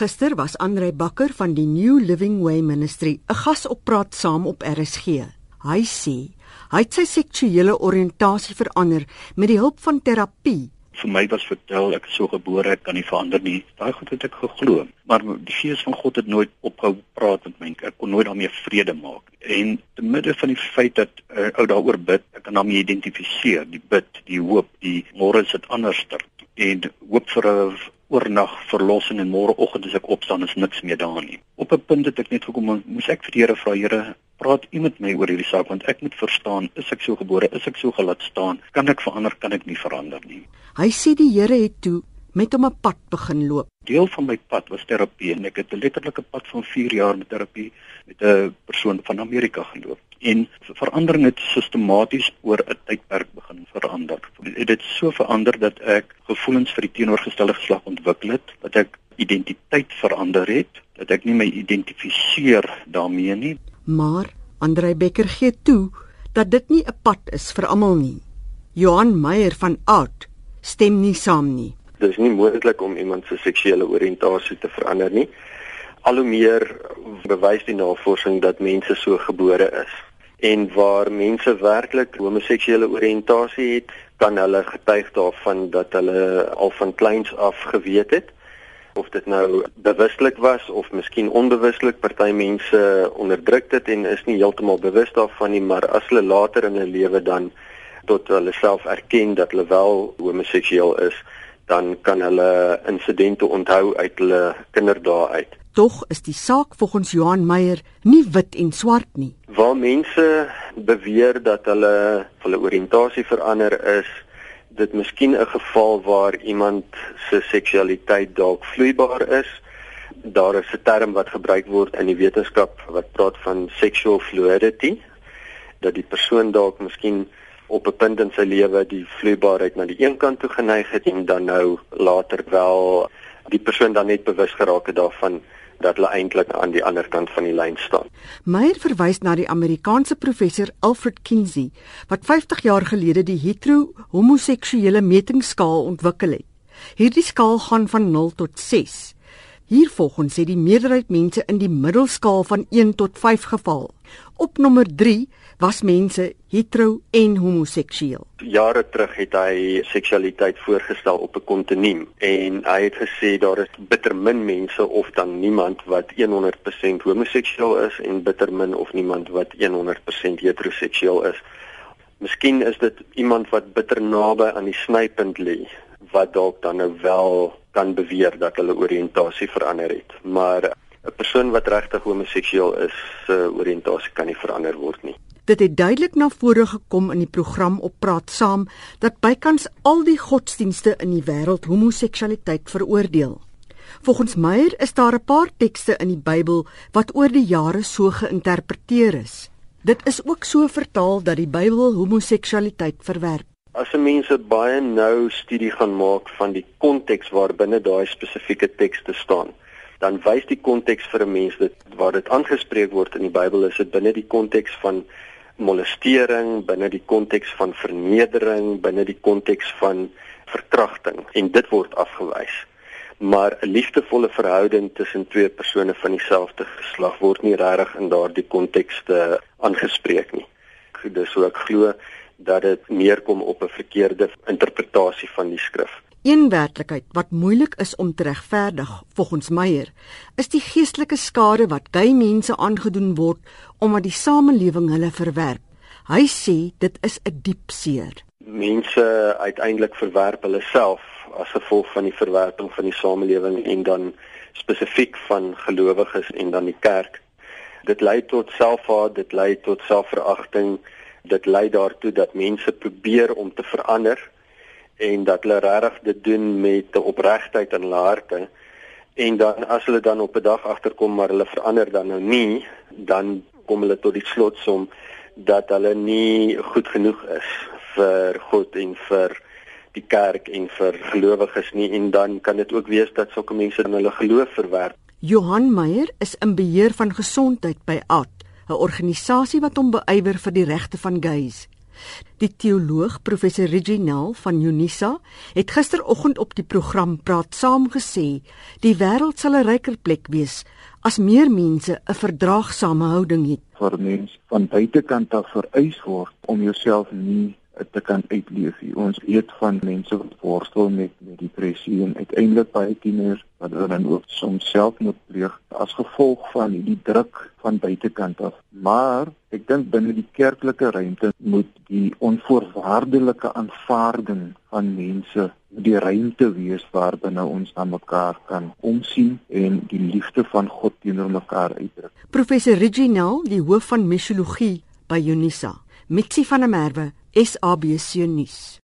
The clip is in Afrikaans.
Gister was Andre Bakker van die New Living Way Ministry 'n gas op praat saam op RSG. Hy sê hy het sy seksuele oriëntasie verander met die hulp van terapie. Vir my was vertel ek is so gebore ek kan nie verander nie. Daai goed het ek geglo, maar die Gees van God het nooit ophou praat met my. Ek kon nooit daarmee vrede maak. En te midde van die feit dat uh, ou daaroor bid, ek kan daarmee identifiseer, die bid, die hoop, die môre is dit anderster en hoop vir 'n oornag verlossing en môreoggend as ek opstaan is niks meer daar nie. Op 'n punt het ek net gekom, moes ek vir die Here vra, Here, praat U met my oor hierdie saak want ek moet verstaan, is ek so gebore, is ek so gelaat staan, kan ek verander, kan ek nie verander nie. Hy sê die Here het toe met hom 'n pad begin loop. Deel van my pad was terapie en ek het 'n letterlike pad van 4 jaar met terapie met 'n persoon van Amerika geloop. En verandering het sistematies oor 'n tydperk begin verander. Dit het so verander dat ek gevoelens vir die teenoorgestelde geslag ontwikkel het, dat ek identiteit verander het, dat ek nie my identifiseer daarmee nie. Maar Andrei Becker gee toe dat dit nie 'n pad is vir almal nie. Johan Meyer van Out stem nie saam nie. Dit is nie moontlik om iemand se seksuele oriëntasie te verander nie. Al hoe meer bewys die navorsing dat mense so gebore is en waar mense werklik homoseksuele oriëntasie het, kan hulle getuig daarvan dat hulle al van kleins af geweet het of dit nou bewuslik was of miskien onbewuslik party mense onderdruk dit en is nie heeltemal bewus daarvan nie maar as hulle later in hulle lewe dan tot hulle self erken dat hulle wel homoseksueel is dan kan hulle insidente onthou uit hulle kinderdae uit Tog is die saak volgens Johan Meyer nie wit en swart nie. Waar mense beweer dat hulle hulle oriëntasie verander is, dit miskien 'n geval waar iemand se seksualiteit dalk vloeibaar is. Daar is 'n term wat gebruik word in die wetenskap wat praat van sexual fluidity dat die persoon dalk miskien op 'n punt in sy lewe die vloeibaarheid na die een kant toe geneig het en dan nou later wel die persoon dan net bewus geraak het daarvan dat hulle eintlik aan die ander kant van die lyn staan. Meyer verwys na die Amerikaanse professor Alfred Kinsey wat 50 jaar gelede die hetero-homoseksuele metingsskaal ontwikkel het. Hierdie skaal gaan van 0 tot 6. Hiervolgens het die meerderheid mense in die middelskaal van 1 tot 5 geval. Op nommer 3 was mense hetero en homoseksueel. Jare terug het hy seksualiteit voorgestel op 'n kontinuum en hy het gesê daar is bitter min mense of dan niemand wat 100% homoseksueel is en bitter min of niemand wat 100% heteroseksueel is. Miskien is dit iemand wat bitter naby aan die snypunt lê wat dalk dan nou wel kan beweer dat hulle oriëntasie verander het. Maar 'n persoon wat regtig homoseksueel is, se uh, oriëntasie kan nie verander word nie. Dit het duidelik na vore gekom in die program op Praat Saam dat bykans al die godsdienste in die wêreld homoseksualiteit veroordeel. Volgens Meyer is daar 'n paar tekste in die Bybel wat oor die jare so geïnterpreteer is. Dit is ook so vertaal dat die Bybel homoseksualiteit verwerp. As 'n mens 'n baie nou studie gaan maak van die konteks waarbinne daai spesifieke tekste staan, dan wys die konteks vir 'n mens dit waar dit aangespreek word in die Bybel is dit binne die konteks van molestering, binne die konteks van vernedering, binne die konteks van verkrachting en dit word afgewys. Maar 'n liefdevolle verhouding tussen twee persone van dieselfde geslag word nie regtig in daardie kontekste aangespreek nie. Dis so ek glo dat dit meer kom op 'n verkeerde interpretasie van die skrif. Een werklikheid wat moeilik is om te regverdig, volgens Meyer, is die geestelike skade wat gay mense aangedoen word omdat die samelewing hulle verwerp. Hy sê dit is 'n diep seer. Mense uiteindelik verwerp hulle self as gevolg van die verwerping van die samelewing en dan spesifiek van gelowiges en dan die kerk. Dit lei tot selfhaat, dit lei tot selfveragting, dit lei daartoe dat mense probeer om te verander en dat hulle regtig dit doen met 'n opregtheid in hulle harte en dan as hulle dan op 'n dag agterkom maar hulle verander dan nou nie dan kom hulle tot die slotsom dat hulle nie goed genoeg is vir God en vir die kerk en vir gelowiges nie. En dan kan dit ook wees dat sulke mense dan hulle geloof verwerp. Johan Meyer is in beheer van gesondheid by AT, 'n organisasie wat hom beywer vir die regte van gays. Die teoloog professor Reginald van Unisa het gisteroggend op die program Praat Saam gesê, die wêreld sal 'n ryker plek wees as meer mense 'n verdraagsame houding het. Vir mense van buitekant af vereis word om jouself nie te kan uitleef. Ons weet van mense wat worstel met met depressie en uiteindelik baie tieners wat dan ook soms selfmoord pleeg as gevolg van hierdie druk van buitekant af. Maar ek dink binne die kerklike ruimte moet die onvoorwaardelike aanvaarding van mense die ruimte wees waarbinne ons na mekaar kan omsien en die liefde van God teenoor mekaar uitdruk. Professor Reginald, die hoof van missiologie by Unisa, Mitsi van der Merwe SABC nuus.